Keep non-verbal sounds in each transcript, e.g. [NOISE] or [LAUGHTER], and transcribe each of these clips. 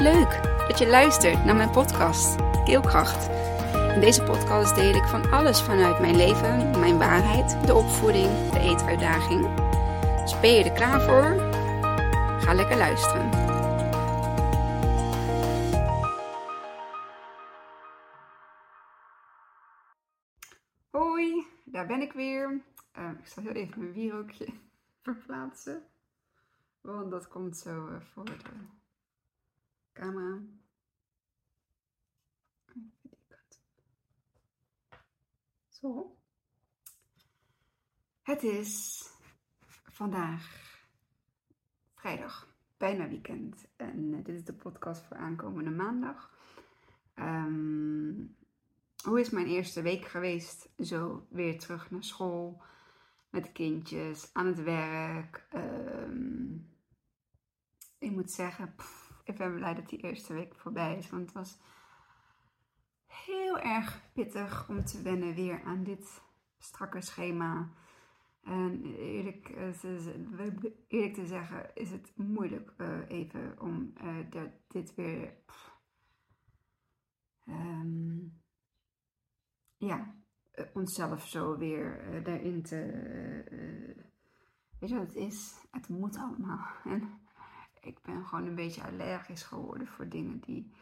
Leuk dat je luistert naar mijn podcast Keelkracht. In deze podcast deel ik van alles vanuit mijn leven, mijn waarheid, de opvoeding, de eetuitdaging. Dus ben je er klaar voor? Ga lekker luisteren. Hoi, daar ben ik weer. Uh, ik zal heel even mijn wierookje [LAUGHS] verplaatsen. Want dat komt zo uh, voor de camera. Zo. Het is vandaag vrijdag, bijna weekend. En uh, dit is de podcast voor aankomende maandag. Um, hoe is mijn eerste week geweest? Zo weer terug naar school met kindjes, aan het werk. Um, ik moet zeggen, ik ben blij dat die eerste week voorbij is. Want het was heel erg pittig om te wennen weer aan dit strakke schema. En eerlijk, eh, eerlijk te zeggen is het moeilijk uh, even om uh, dit weer... Um, ja, onszelf zo weer daarin te... weet je wat het is? Het moet allemaal. En ik ben gewoon een beetje allergisch geworden voor dingen die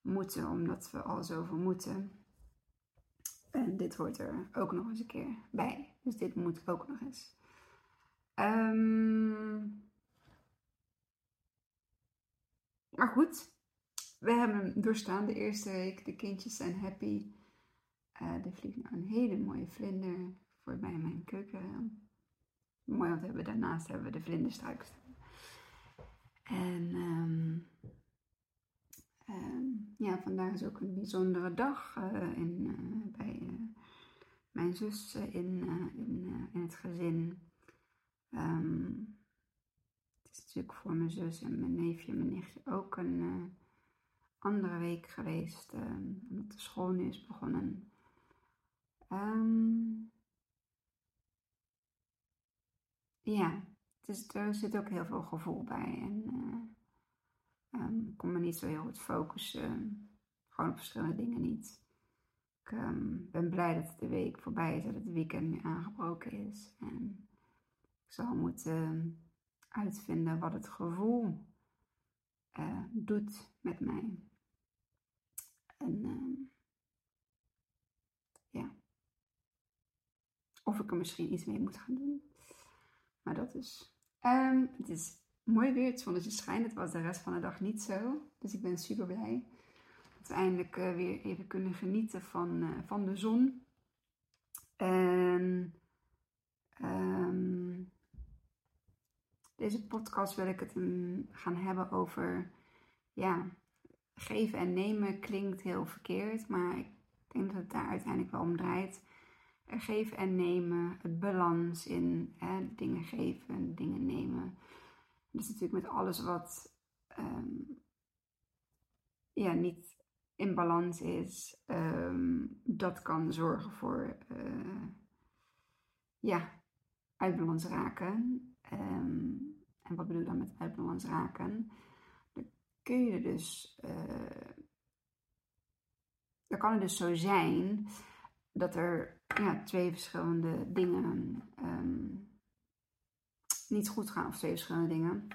moeten, omdat we al zoveel moeten. En dit hoort er ook nog eens een keer bij. Dus dit moet ook nog eens. Um, maar goed, we hebben doorstaan de eerste week. De kindjes zijn happy. Uh, er vliegt nou een hele mooie vlinder voorbij mijn keuken. Mooi, want we hebben, daarnaast hebben we de vlinderstruik En um, um, ja, vandaag is ook een bijzondere dag uh, in, uh, bij uh, mijn zus in, in, het gezin. Um, het is natuurlijk voor mijn zus en mijn neefje en mijn nichtje ook een andere week geweest. omdat de school nu is begonnen. Ja, dus er zit ook heel veel gevoel bij. En um, ik kon me niet zo heel goed focussen. Gewoon op verschillende dingen niet. Ik um, ben blij dat de week voorbij is, dat het weekend nu aangebroken is. En ik zal moeten uitvinden wat het gevoel uh, doet met mij. En ja. Of ik er misschien iets mee moet gaan doen. Maar dat is. Um, het is mooi weer, het zonnetje schijnt. Het was de rest van de dag niet zo. Dus ik ben super blij dat we eindelijk uh, weer even kunnen genieten van, uh, van de zon. En um, deze podcast wil ik het gaan hebben over. Ja, geven en nemen klinkt heel verkeerd, maar ik denk dat het daar uiteindelijk wel om draait. Geven en nemen, het balans in hè, dingen geven en dingen nemen. Dat is natuurlijk met alles wat um, ja, niet in balans is, um, dat kan zorgen voor uh, ja, uitbalans raken. Um, en wat bedoel ik dan met uitbalans raken? Dan kun je dus, uh, dan kan het dus zo zijn dat er ja, twee verschillende dingen um, niet goed gaan, of twee verschillende dingen.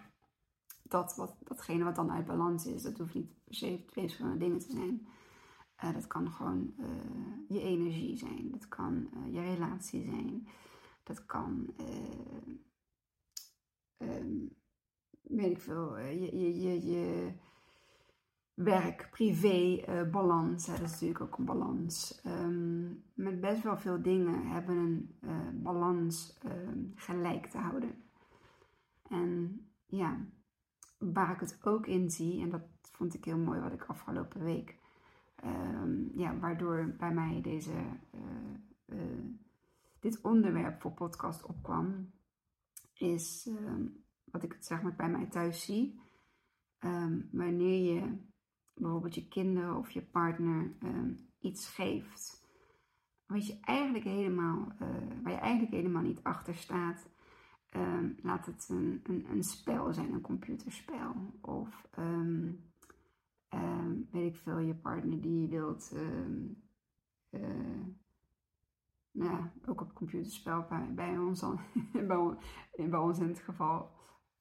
Dat, wat, datgene wat dan uit balans is, dat hoeft niet per se twee verschillende dingen te zijn. Uh, dat kan gewoon uh, je energie zijn, dat kan uh, je relatie zijn, dat kan, um, weet ik veel, je, je, je, je werk, privé, uh, balans. Hè, dat is natuurlijk ook een balans. Um, met best wel veel dingen hebben een uh, balans um, gelijk te houden. En ja, waar ik het ook in zie, en dat vond ik heel mooi wat ik afgelopen week, um, ja, waardoor bij mij deze, uh, dit onderwerp voor podcast opkwam, is wat ik zeg maar bij mij thuis zie. wanneer je bijvoorbeeld je kinderen of je partner um, iets geeft. Wat je eigenlijk helemaal, uh, waar je eigenlijk helemaal niet achter staat. Um, laat het een, een, een, spel zijn, een computerspel. Of ehm, weet ik veel, je partner die wilt, ehm, eh, nou ook op computerspel bij, bij ons dan, [LAUGHS] bij, bij ons in het geval,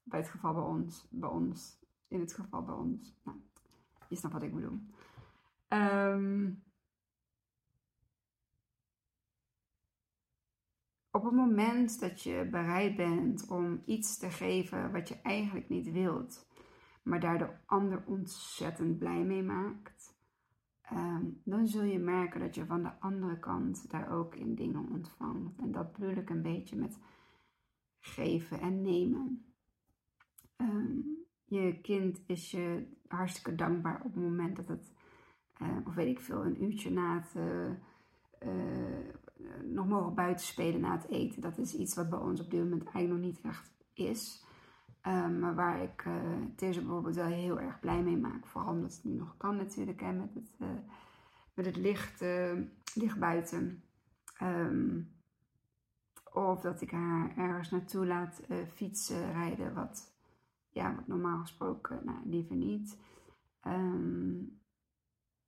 bij het geval bij ons, bij ons, in het geval bij ons. Nou, je snapt wat ik bedoel. Um, op het moment dat je bereid bent om iets te geven wat je eigenlijk niet wilt, maar daar de ander ontzettend blij mee maakt, ehm, dan zul je merken dat je van de andere kant daar ook in dingen ontvangt. En dat bedoel ik een beetje met geven en nemen. Ehm, je kind is je hartstikke dankbaar op het moment dat het, uh, of weet ik veel, een uurtje na het. Uh, nog mogen buiten spelen na het eten. Dat is iets wat bij ons op dit moment eigenlijk nog niet echt is. Um, maar waar ik uh, deze bijvoorbeeld wel heel erg blij mee maak. Vooral omdat het nu nog kan natuurlijk. Hè, met, het, met het licht, licht buiten. Um, of dat ik haar ergens naartoe laat fietsen, rijden. Wat, ja, wat normaal gesproken nou, liever niet. Um,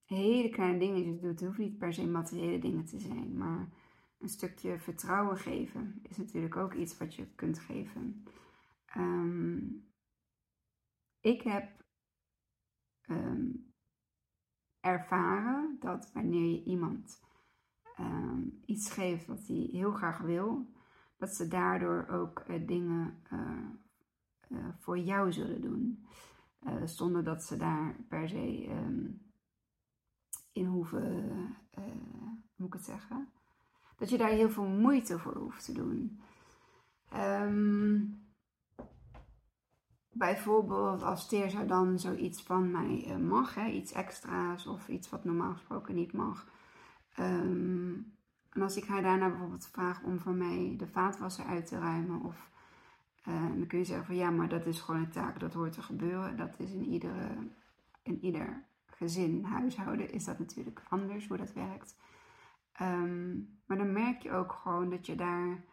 hele kleine dingetjes doet. Het hoeft niet per se materiële dingen te zijn. Maar een stukje vertrouwen geven is natuurlijk ook iets wat je kunt geven. Um, ik heb um, ervaren dat wanneer je iemand iets geeft wat hij heel graag wil, dat ze daardoor ook uh, dingen uh, uh, voor jou zullen doen. zonder dat ze daar per se in hoeven, hoe moet ik het zeggen? dat je daar heel veel moeite voor hoeft te doen. Um, bijvoorbeeld als Teerza dan zoiets van mij uh, mag, hè, iets extra's of iets wat normaal gesproken niet mag. Um, en als ik haar daarna bijvoorbeeld vraag om voor mij de vaatwasser uit te ruimen of uh, dan kun je zeggen van ja, maar dat is gewoon een taak, dat hoort te gebeuren. Dat is in, iedere, in ieder gezin, huishouden is dat natuurlijk anders hoe dat werkt. Um, maar dan merk je ook gewoon dat je daar,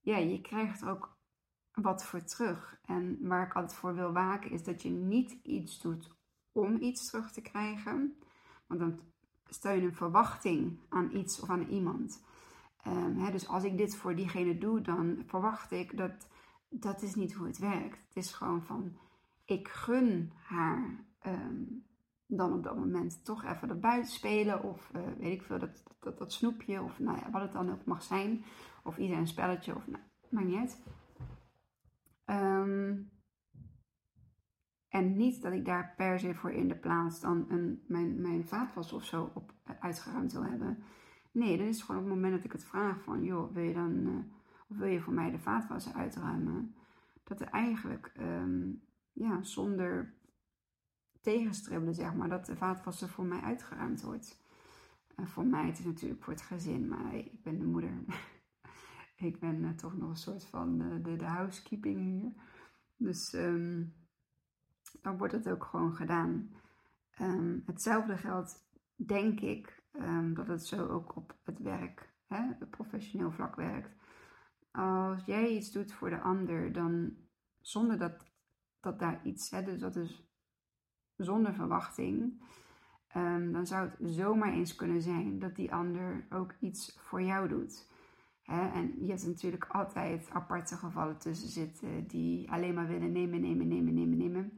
ja, je krijgt ook wat voor terug. En waar ik altijd voor wil waken is dat je niet iets doet om iets terug te krijgen. Want dan stel je een verwachting aan iets of aan iemand. Um, dus als ik dit voor diegene doe, dan verwacht ik dat dat is niet hoe het werkt. Het is gewoon van, ik gun haar um, dan op dat moment toch even dat buiten spelen. Of uh, weet ik veel, dat, dat, snoepje. Of nou ja, wat het dan ook mag zijn. Of iedereen een spelletje. Of nou, maakt niet. Um, en niet dat ik daar per se voor in de plaats dan een, mijn, mijn vaatwas of zo op uitgeruimd wil hebben. Nee, dat is gewoon op het moment dat ik het vraag van, joh, wil je dan, uh, wil je voor mij de vaatwas uitruimen? Dat er eigenlijk, um, ja, zonder tegenstribbelen, zeg maar, dat de vaatwasser voor mij uitgeruimd wordt. En voor mij, het is natuurlijk voor het gezin, maar ik ben de moeder. [LAUGHS] ik ben uh, toch nog een soort van uh, de, de housekeeping hier. Dus um, dan wordt het ook gewoon gedaan. Um, hetzelfde geldt, denk ik, dat het zo ook op het werk, hè, professioneel vlak werkt. Als jij iets doet voor de ander, dan zonder dat, dat daar iets, hè, dus dat is zonder verwachting, um, dan zou het zomaar eens kunnen zijn dat die ander ook iets voor jou doet. En je hebt natuurlijk altijd aparte gevallen tussen zitten die alleen maar willen nemen, nemen, nemen, nemen, nemen.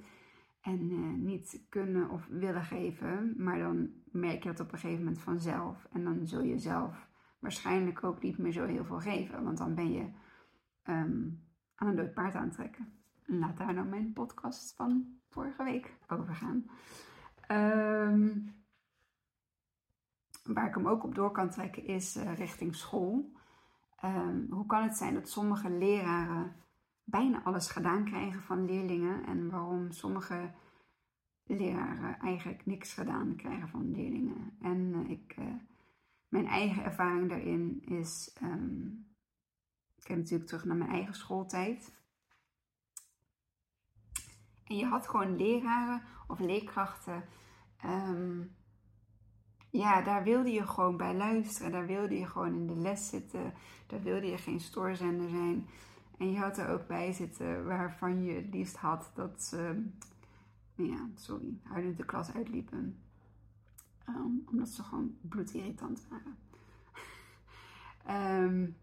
En uh, niet kunnen of willen geven, maar dan merk je dat op een gegeven moment vanzelf. En dan zul je zelf waarschijnlijk ook niet meer zo heel veel geven, want dan ben je um, aan een dood paard aantrekken. Laat daar nou mijn podcast van vorige week over gaan. Um, waar ik hem ook op door kan trekken is uh, richting school. Um, hoe kan het zijn dat sommige leraren bijna alles gedaan krijgen van leerlingen en waarom sommige leraren eigenlijk niks gedaan krijgen van leerlingen? En uh, ik, mijn eigen ervaring daarin is, um, ik kijk natuurlijk terug naar mijn eigen schooltijd. En je had gewoon leraren of leerkrachten. Um, ja, daar wilde je gewoon bij luisteren. Daar wilde je gewoon in de les zitten. Daar wilde je geen stoorzender zijn. En je had er ook bij zitten waarvan je het liefst had dat ze ja, sorry, huilend de klas uitliepen. Ehm, omdat ze gewoon bloedirritant waren. um,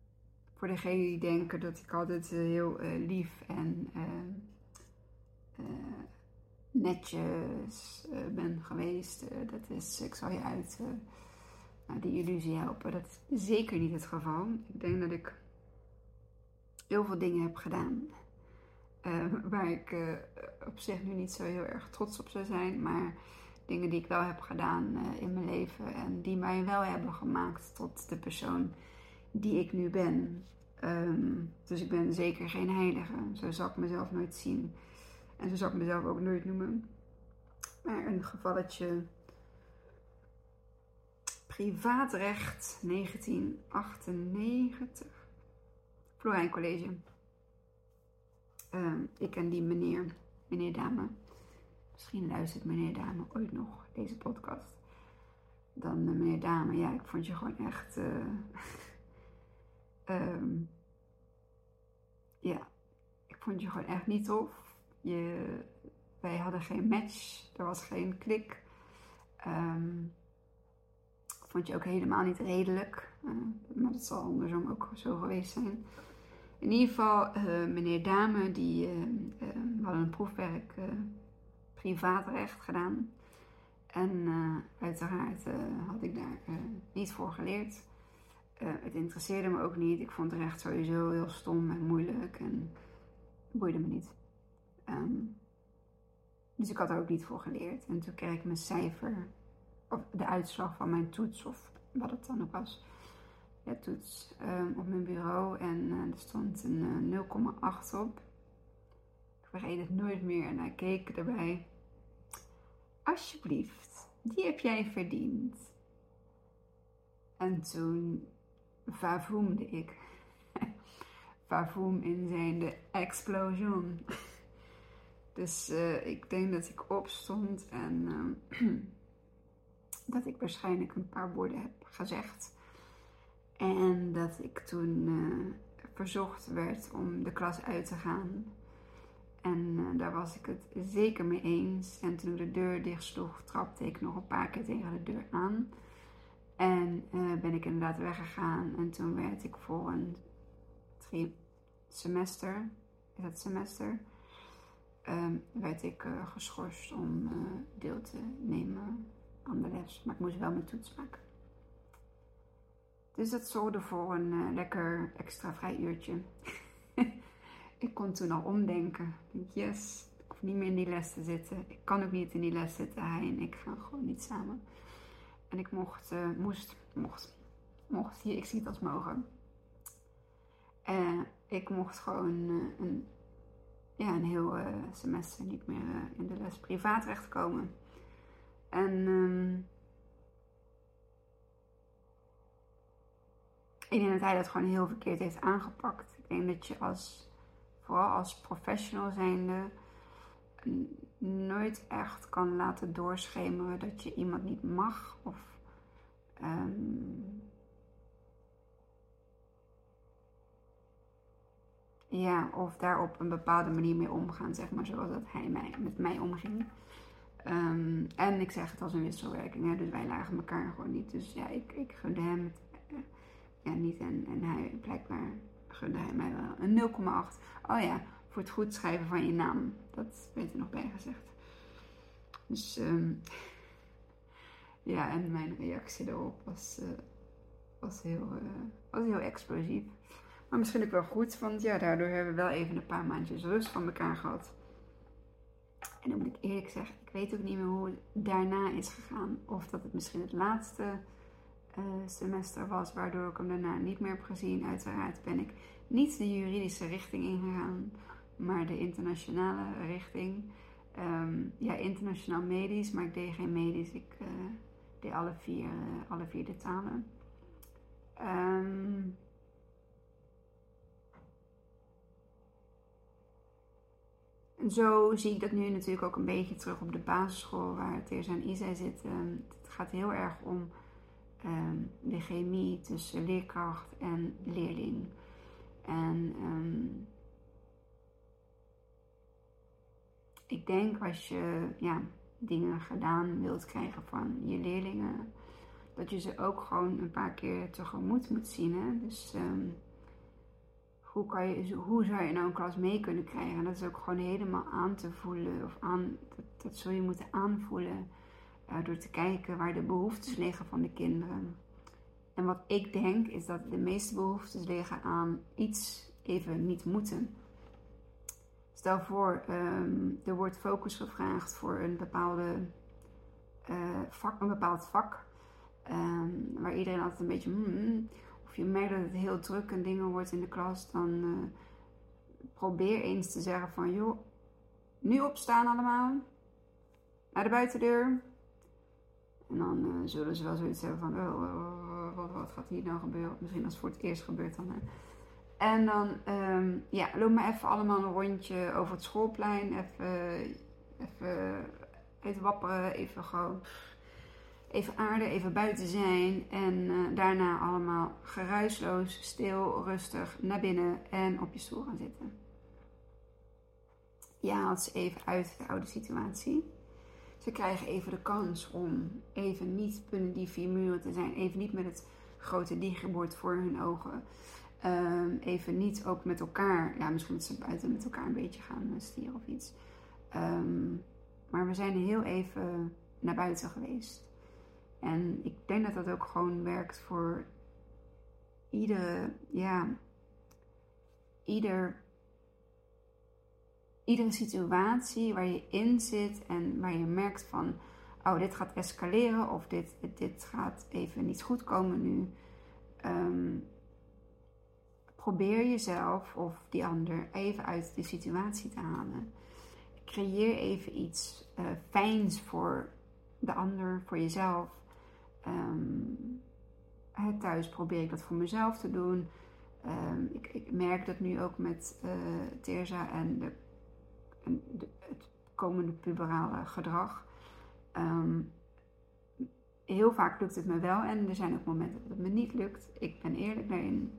[LAUGHS] voor degenen die denken dat ik altijd heel uh, lief en uh, netjes ben geweest, dat is, ik zal je uit die illusie helpen. Dat is zeker niet het geval. Ik denk dat ik heel veel dingen heb gedaan. [LAUGHS] waar ik op zich nu niet zo heel erg trots op zou zijn. Maar dingen die ik wel heb gedaan in mijn leven. En die mij wel hebben gemaakt tot de persoon die ik nu ben. Ehm, dus ik ben zeker geen heilige. Zo zal ik mezelf nooit zien. En zo zal ik mezelf ook nooit noemen. Maar een gevalletje privaatrecht 1998. Florijn College. Um, ik en die meneer, meneer Dame. Misschien luistert meneer Dame ooit nog deze podcast. Dan uh, meneer Dame, ja, ik vond je gewoon echt. Uh, Um, [LAUGHS] ja, ik vond je gewoon echt niet tof. Je, wij hadden geen match, er was geen klik. Um, vond je ook helemaal niet redelijk. Uh, maar dat zal andersom ook zo geweest zijn. In ieder geval, meneer Dame, die hadden een proefwerk privaatrecht gedaan. En uiteraard had ik daar niet voor geleerd. Het interesseerde me ook niet. Ik vond recht sowieso heel stom en moeilijk en boeide me niet. Um, dus ik had er ook niet voor geleerd. En toen kreeg ik mijn cijfer, of de uitslag van mijn toets, of wat het dan ook was, ja, toets, um, op mijn bureau. En er stond een uh, eh, 0,8 op. Ik vergeet het nooit meer en hij keek erbij. Alsjeblieft, die heb jij verdiend. En toen vavoomde ik. [LAUGHS] Vavoom in zijn de explosion. [LAUGHS] dus uh, ik denk dat ik opstond en uh, [CLEARS THROAT] dat ik waarschijnlijk een paar woorden heb gezegd. En dat ik toen uh, verzocht werd om de klas uit te gaan. En daar was ik het zeker mee eens. En toen de deur dicht sloeg, trapte ik nog een paar keer tegen de deur aan. En uh, ben ik inderdaad weggegaan. En toen werd ik voor een semester, is het semester, um, werd ik uh, geschorst om deel te nemen aan de les. Maar ik moest wel mijn toets maken. Dus dat zorgde voor een lekker extra vrij uurtje. [LAUGHS] ik kon toen al omdenken. Ik denk, yes, ik hoef niet meer in die les te zitten. Ik kan ook niet in die les zitten. Hij en ik gaan gewoon niet samen. En ik mocht, uh, moest, mocht, mocht, hier, ik zie het als mogen. En ik mocht gewoon uh, een, ja, een heel uh, semester niet meer in de les privaatrecht komen. En um, ik denk dat hij dat gewoon heel verkeerd heeft aangepakt. Ik denk dat je als, vooral als professional zijnde, nooit echt kan laten doorschemeren dat je iemand niet mag of um, ja, of daar op een bepaalde manier mee omgaan, zeg maar, zoals dat hij mij, met mij omging. Um, en ik zeg het als een wisselwerking, hè, dus wij lagen elkaar gewoon niet. Dus ja, ik, ik gunde hem uh, ja, niet en, en hij blijkbaar gunde hij mij wel een 0,8. Oh ja, voor het goed schrijven van je naam. Dat werd er nog bij gezegd. Dus um, ja, en mijn reactie daarop was, uh, was, heel, uh, was heel explosief. Maar misschien ook wel goed, want ja, daardoor hebben we wel even een paar maandjes rust van elkaar gehad. En dan moet ik eerlijk zeggen, ik weet ook niet meer hoe het daarna is gegaan. Of dat het misschien het laatste uh, semester was, waardoor ik hem daarna niet meer heb gezien. Uiteraard ben ik niet de juridische richting ingegaan, maar de internationale richting. Um, ja, internationaal medisch, maar ik deed geen medisch. Ik uh, deed alle vier, uh, alle vier de talen. Um, zo zie ik dat nu natuurlijk ook een beetje terug op de basisschool waar Teersa en Isa zitten. Het gaat heel erg om um, de chemie tussen leerkracht en leerling. En um, ik denk als je ja, dingen gedaan wilt krijgen van je leerlingen, dat je ze ook gewoon een paar keer tegemoet moet zien. Hè? Dus ehm, hoe, kan je, hoe zou je nou een klas mee kunnen krijgen? En dat is ook gewoon helemaal aan te voelen, of aan, dat, dat zul je moeten aanvoelen door te kijken waar de behoeftes liggen van de kinderen. En wat ik denk is dat de meeste behoeftes liggen aan iets even niet moeten. Stel voor, um, er wordt focus gevraagd voor een, bepaalde, uh, vak, een bepaald vak. Um, waar iedereen altijd een beetje. Mm, of je merkt dat het heel druk en dingen wordt in de klas. Dan uh, probeer eens te zeggen van joh, nu opstaan allemaal. Naar de buitendeur. En dan uh, zullen ze wel zoiets hebben van, oh, oh, oh, wat, gaat hier nou gebeuren? Misschien als het voor het eerst gebeurt dan. Hè. En dan, um, ja, loop maar even allemaal een rondje over het schoolplein. Even, even, even wapperen, even gewoon, even aarden, even buiten zijn. En uh, daarna allemaal geruisloos, stil, rustig naar binnen en op je stoel gaan zitten. Je haalt ze even uit de oude situatie. Ze krijgen even de kans om even niet binnen die vier muren te zijn. Even niet met het grote digibord voor hun ogen. Um, even niet ook met elkaar. Ja, misschien dat ze buiten met elkaar een beetje gaan stieren of iets. Um, maar we zijn heel even naar buiten geweest. En ik denk dat dat ook gewoon werkt voor iedere, ja, ieder, iedere situatie waar je in zit en waar je merkt van, oh, dit gaat escaleren of dit, dit gaat even niet goed komen nu. Um, probeer jezelf of die ander even uit de situatie te halen. Creëer even iets uh, fijns voor de ander, voor jezelf. Um, thuis probeer ik dat voor mezelf te doen. Um, ik, ik, merk dat nu ook met uh, en de, het komende puberale gedrag. Um, heel vaak lukt het me wel en er zijn ook momenten dat het me niet lukt. Ik ben eerlijk daarin.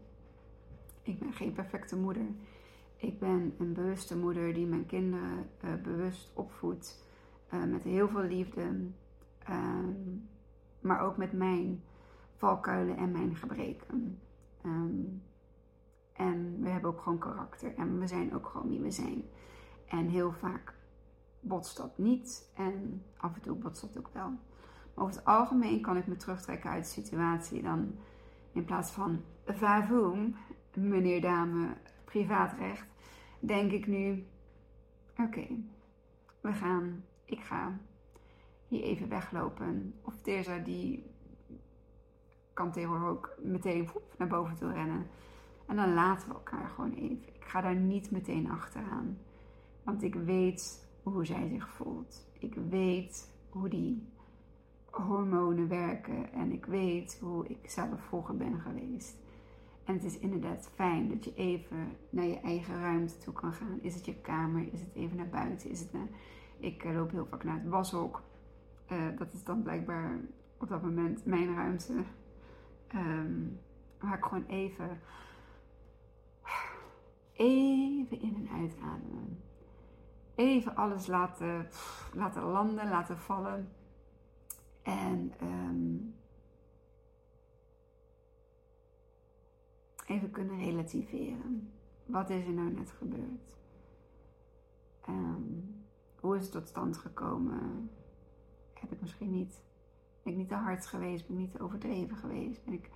Ik ben geen perfecte moeder. Ik ben een bewuste moeder die mijn kinderen uh, bewust opvoedt. Uh, met heel veel liefde. Um, maar ook met mijn valkuilen en mijn gebreken. Um, en we hebben ook gewoon karakter. En we zijn ook gewoon wie we zijn. En heel vaak botst dat niet. En af en toe botst dat ook wel. Maar over het algemeen kan ik me terugtrekken uit de situatie. Dan in plaats van vavoom, meneer, dame, privaatrecht, denk ik nu: oké, we gaan, ik ga hier even weglopen. Of Teresa die kan tegenwoordig ook meteen voep, naar boven toe rennen. En dan laten we elkaar gewoon even. Ik ga daar niet meteen achteraan. Want ik weet hoe zij zich voelt. Ik weet hoe die hormonen werken. En ik weet hoe ik zelf vroeger ben geweest. En het is inderdaad fijn dat je even naar je eigen ruimte toe kan gaan. Is het je kamer? Is het even naar buiten? Is het naar... Ik eh, loop heel vaak naar het washok. Uh, dat is dan blijkbaar op dat moment mijn ruimte. Um, waar ik gewoon even, even in en uitademen. Even alles laten, laten landen, laten vallen. En um, even kunnen relativeren. Wat is er nou net gebeurd? Um, hoe is het tot stand gekomen? Heb ik misschien niet, ben ik niet te hard geweest? Ben ik niet te overdreven geweest? Ik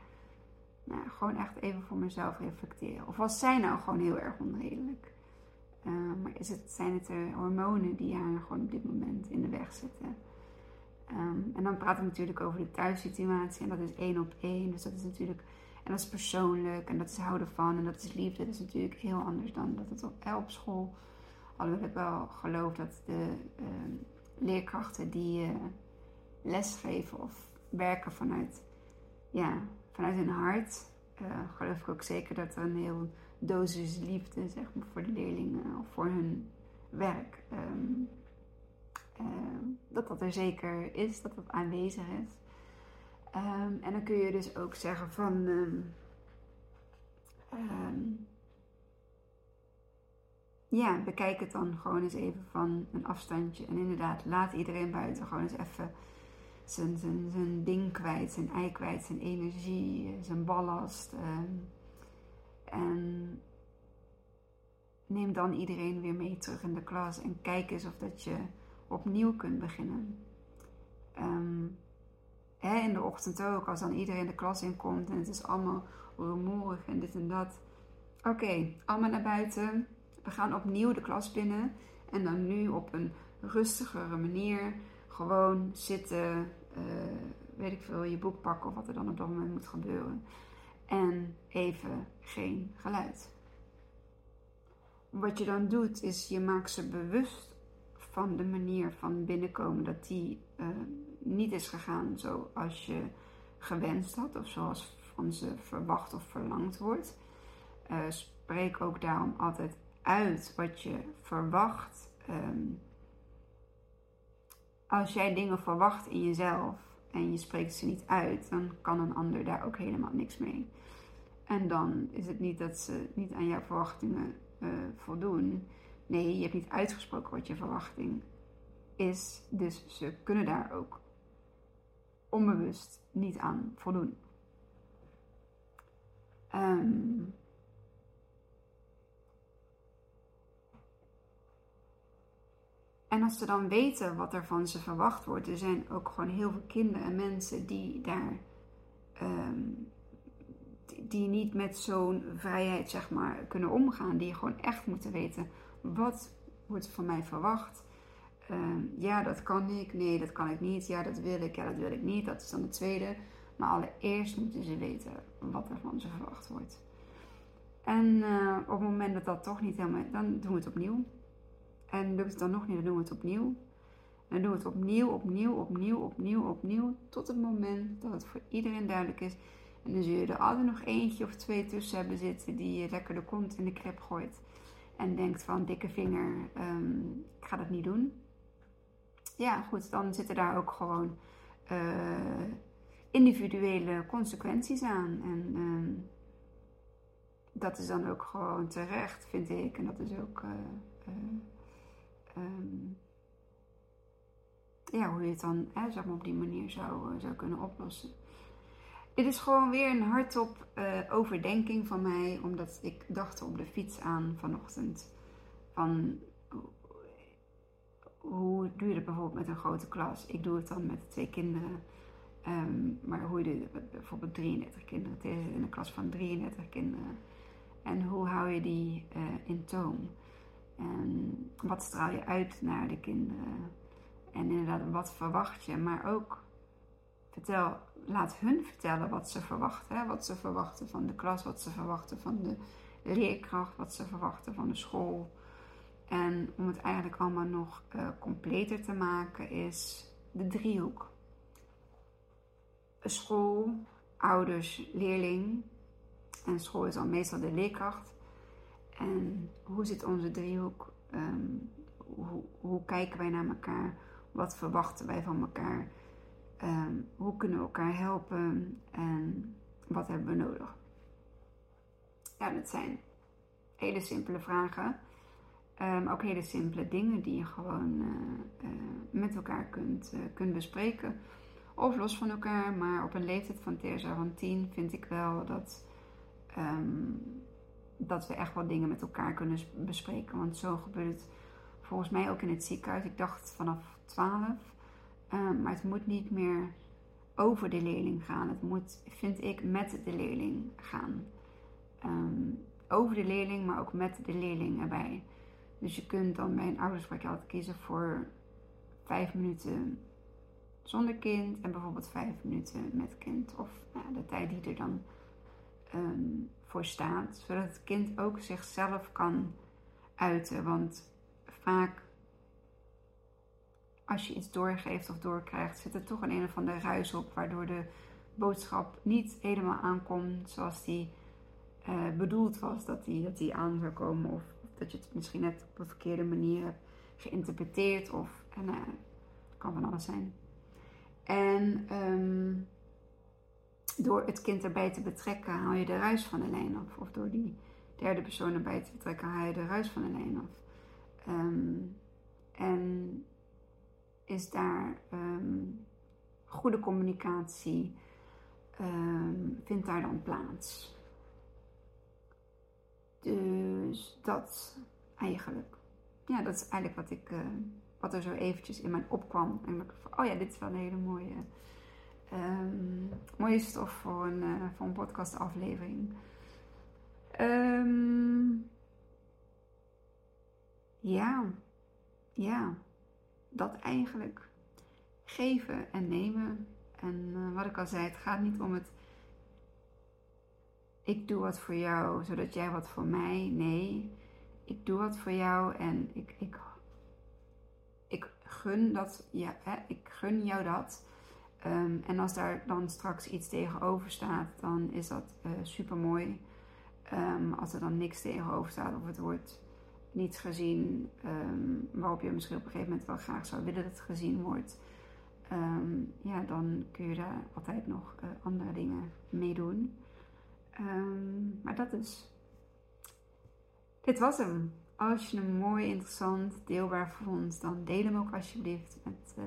nou, gewoon echt even voor mezelf reflecteren? Of was zij nou gewoon heel erg onredelijk? Is het, zijn het de hormonen die haar gewoon op dit moment in de weg zitten? Um, en dan praat ik natuurlijk over de thuissituatie en dat is één op één. Dus dat is natuurlijk, en dat is persoonlijk en dat is houden van en dat is liefde. Dat is natuurlijk heel anders dan dat het op, op school. Alhoewel ik wel geloof dat de uh, leerkrachten die uh, lesgeven of werken vanuit, ja, vanuit hun hart, uh, geloof ik ook zeker dat er een heel dosis liefde zeg maar, voor de leerlingen of voor hun werk. Um, uh, dat dat er zeker is, dat dat aanwezig is. Um, en dan kun je dus ook zeggen van. Ja, bekijk het dan gewoon eens even van een afstandje. En inderdaad, laat iedereen buiten gewoon eens even zijn, zijn, zijn ding kwijt, zijn ei kwijt, zijn energie, zijn ballast. Ehm, en neem dan iedereen weer mee terug in de klas en kijk eens of dat je opnieuw kunt beginnen. Um, hè, in de ochtend ook, als dan iedereen de klas inkomt en het is allemaal rumoerig en dit en dat. Oké, allemaal naar buiten. We gaan opnieuw de klas binnen. En dan nu op een rustigere manier gewoon zitten, uh, weet ik veel, je boek pakken of wat er dan op dat moment moet gebeuren. En even geen geluid. Wat je dan doet, is je maakt ze bewust van de manier van binnenkomen dat die uh, niet is gegaan zoals je gewenst had of zoals van ze verwacht of verlangd wordt. Uh, spreek ook daarom altijd uit wat je verwacht. Um, als jij dingen verwacht in jezelf en je spreekt ze niet uit, dan kan een ander daar ook helemaal niks mee. En dan is het niet dat ze niet aan jouw verwachtingen uh, voldoen. Nee, je hebt niet uitgesproken wat je verwachting is. Dus ze kunnen daar ook onbewust niet aan voldoen. Um, en als ze dan weten wat er van ze verwacht wordt, er zijn ook gewoon heel veel kinderen en mensen die daar um, die niet met zo'n vrijheid zeg maar kunnen omgaan, die gewoon echt moeten weten wat wordt van mij verwacht. Uh, ja, dat kan ik. Nee, dat kan ik niet. Ja, dat wil ik. Ja, dat wil ik niet. Dat is dan het tweede. Maar allereerst moeten ze weten wat er van ze verwacht wordt. En uh, op het moment dat dat toch niet helemaal... Dan doen we het opnieuw. En lukt het dan nog niet, dan doen we het opnieuw. En doen we het opnieuw, opnieuw, opnieuw, opnieuw, opnieuw. Tot het moment dat het voor iedereen duidelijk is. En dan zul je er altijd nog eentje of twee tussen hebben zitten die je lekker de kont in de krep gooit. En denkt van dikke vinger, um, ik ga dat niet doen ja, goed, dan zitten daar ook gewoon uh, individuele consequenties aan. En uh, dat is dan ook gewoon terecht, vind ik. En dat is ook uh, um, ja, hoe je het dan zeg maar op die manier zou, zou kunnen oplossen. Dit is gewoon weer een hardop overdenking van mij, omdat ik dacht op de fiets aan vanochtend. Van hoe doe je dat bijvoorbeeld met een grote klas? Ik doe het dan met twee kinderen. Ehm, maar hoe doe je het bijvoorbeeld 33 kinderen in een klas van 33 kinderen? En hoe hou je die uh, in toom? En wat straal je uit naar de kinderen? En inderdaad, wat verwacht je? Maar ook vertel, laat hun vertellen wat ze verwachten. Hè? Wat ze verwachten van de klas, wat ze verwachten van de leerkracht, wat ze verwachten van de school. En om het eigenlijk allemaal nog uh, completer te maken is de driehoek. School, ouders, leerling. En school is dan meestal de leerkracht. En hoe zit onze driehoek? Um, hoe, hoe, kijken wij naar elkaar? Wat verwachten wij van elkaar? Um, hoe kunnen we elkaar helpen? En wat hebben we nodig? Ja, dat zijn hele simpele vragen. Um, ook hele simpele dingen die je gewoon uh, uh, met elkaar kunt, uh, kunt bespreken. Of los van elkaar, maar op een leeftijd van Teresa van 10 vind ik wel dat, dat we echt wel dingen met elkaar kunnen bespreken. Want zo gebeurt het volgens mij ook in het ziekenhuis. Ik dacht vanaf 12. Um, maar het moet niet meer over de leerling gaan. Het moet, vind ik, met de leerling gaan. over de leerling, maar ook met de leerling erbij. Dus je kunt dan bij een oudersprek altijd kiezen voor vijf minuten zonder kind en bijvoorbeeld vijf minuten met kind. Of nou, de tijd die er dan um, voor staat. Zodat het kind ook zichzelf kan uiten. Want vaak als je iets doorgeeft of doorkrijgt, zit er toch een een of andere ruis op. Waardoor de boodschap niet helemaal aankomt zoals die uh, bedoeld was dat die, dat die aan zou komen. Of dat je het misschien net op een verkeerde manier hebt geïnterpreteerd. Of, en uh, kan van alles zijn. En um, door het kind erbij te betrekken, haal je de ruis van de lijn af. Of door die derde persoon erbij te betrekken, haal je de ruis van de lijn af. Ehm, en is daar ehm, goede communicatie, um, vindt daar dan plaats. Dus dat eigenlijk. Ja, dat is eigenlijk wat, ik, uh, wat er zo eventjes in mij opkwam. En ik van, oh ja, dit is wel een hele mooie, um, mooie stof voor een, uh, voor een podcastaflevering. Um, ja, ja, dat eigenlijk. Geven en nemen. En uh, wat ik al zei, het gaat niet om het ik doe wat voor jou, zodat jij wat voor mij. Nee, ik doe wat voor jou en ik, ik, ik gun dat, ja, hè, ik gun jou dat. Um, en als daar dan straks iets tegenover staat, dan is dat uh, eh, super mooi. Ehm, als er dan niks tegenover staat of het wordt niet gezien, um, waarop je misschien op een gegeven moment wel graag zou willen dat het gezien wordt, ja, dan kun je daar altijd nog uh, andere dingen mee doen. Maar dat is. Dit was hem. Als je hem mooi, interessant, deelbaar vond, dan deel hem ook alsjeblieft met uh,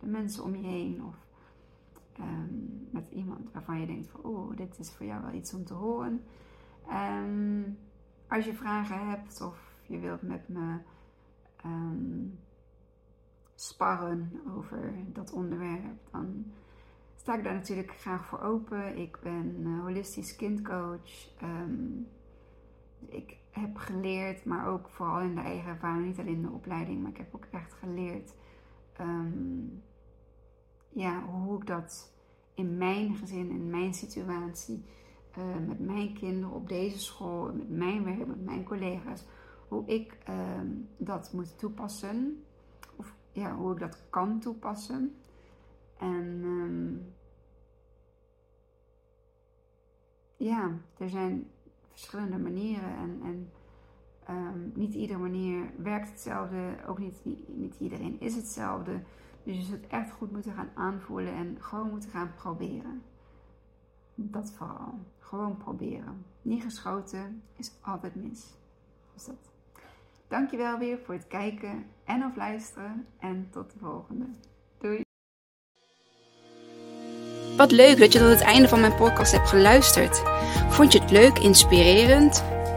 de mensen om je heen. Of um, met iemand waarvan je denkt van, oh, dit is voor jou wel iets om te horen. Um, als je vragen hebt of je wilt met me sparren over dat onderwerp, dan sta ik daar natuurlijk graag voor open. Ik ben uh, holistisch kindcoach. Ik heb geleerd, maar ook vooral in de eigen ervaring, niet alleen in de opleiding, maar ik heb ook echt geleerd ja, hoe ik dat in mijn gezin, in mijn situatie, uh, met mijn kinderen op deze school, met mijn werk, met mijn collega's, hoe ik um, dat moet toepassen. Of ja, hoe ik dat kan toepassen. En um, ja, er zijn verschillende manieren en, en um, niet iedere manier werkt hetzelfde. Ook niet, niet, iedereen is hetzelfde. Dus je zult echt goed moeten gaan aanvoelen en gewoon moeten gaan proberen. Dat vooral. Gewoon proberen. Niet geschoten is altijd mis. Dus dat. Dankjewel weer voor het kijken en of luisteren. En tot de volgende. Doei! Wat leuk dat je tot het einde van mijn podcast hebt geluisterd. Vond je het leuk, inspirerend?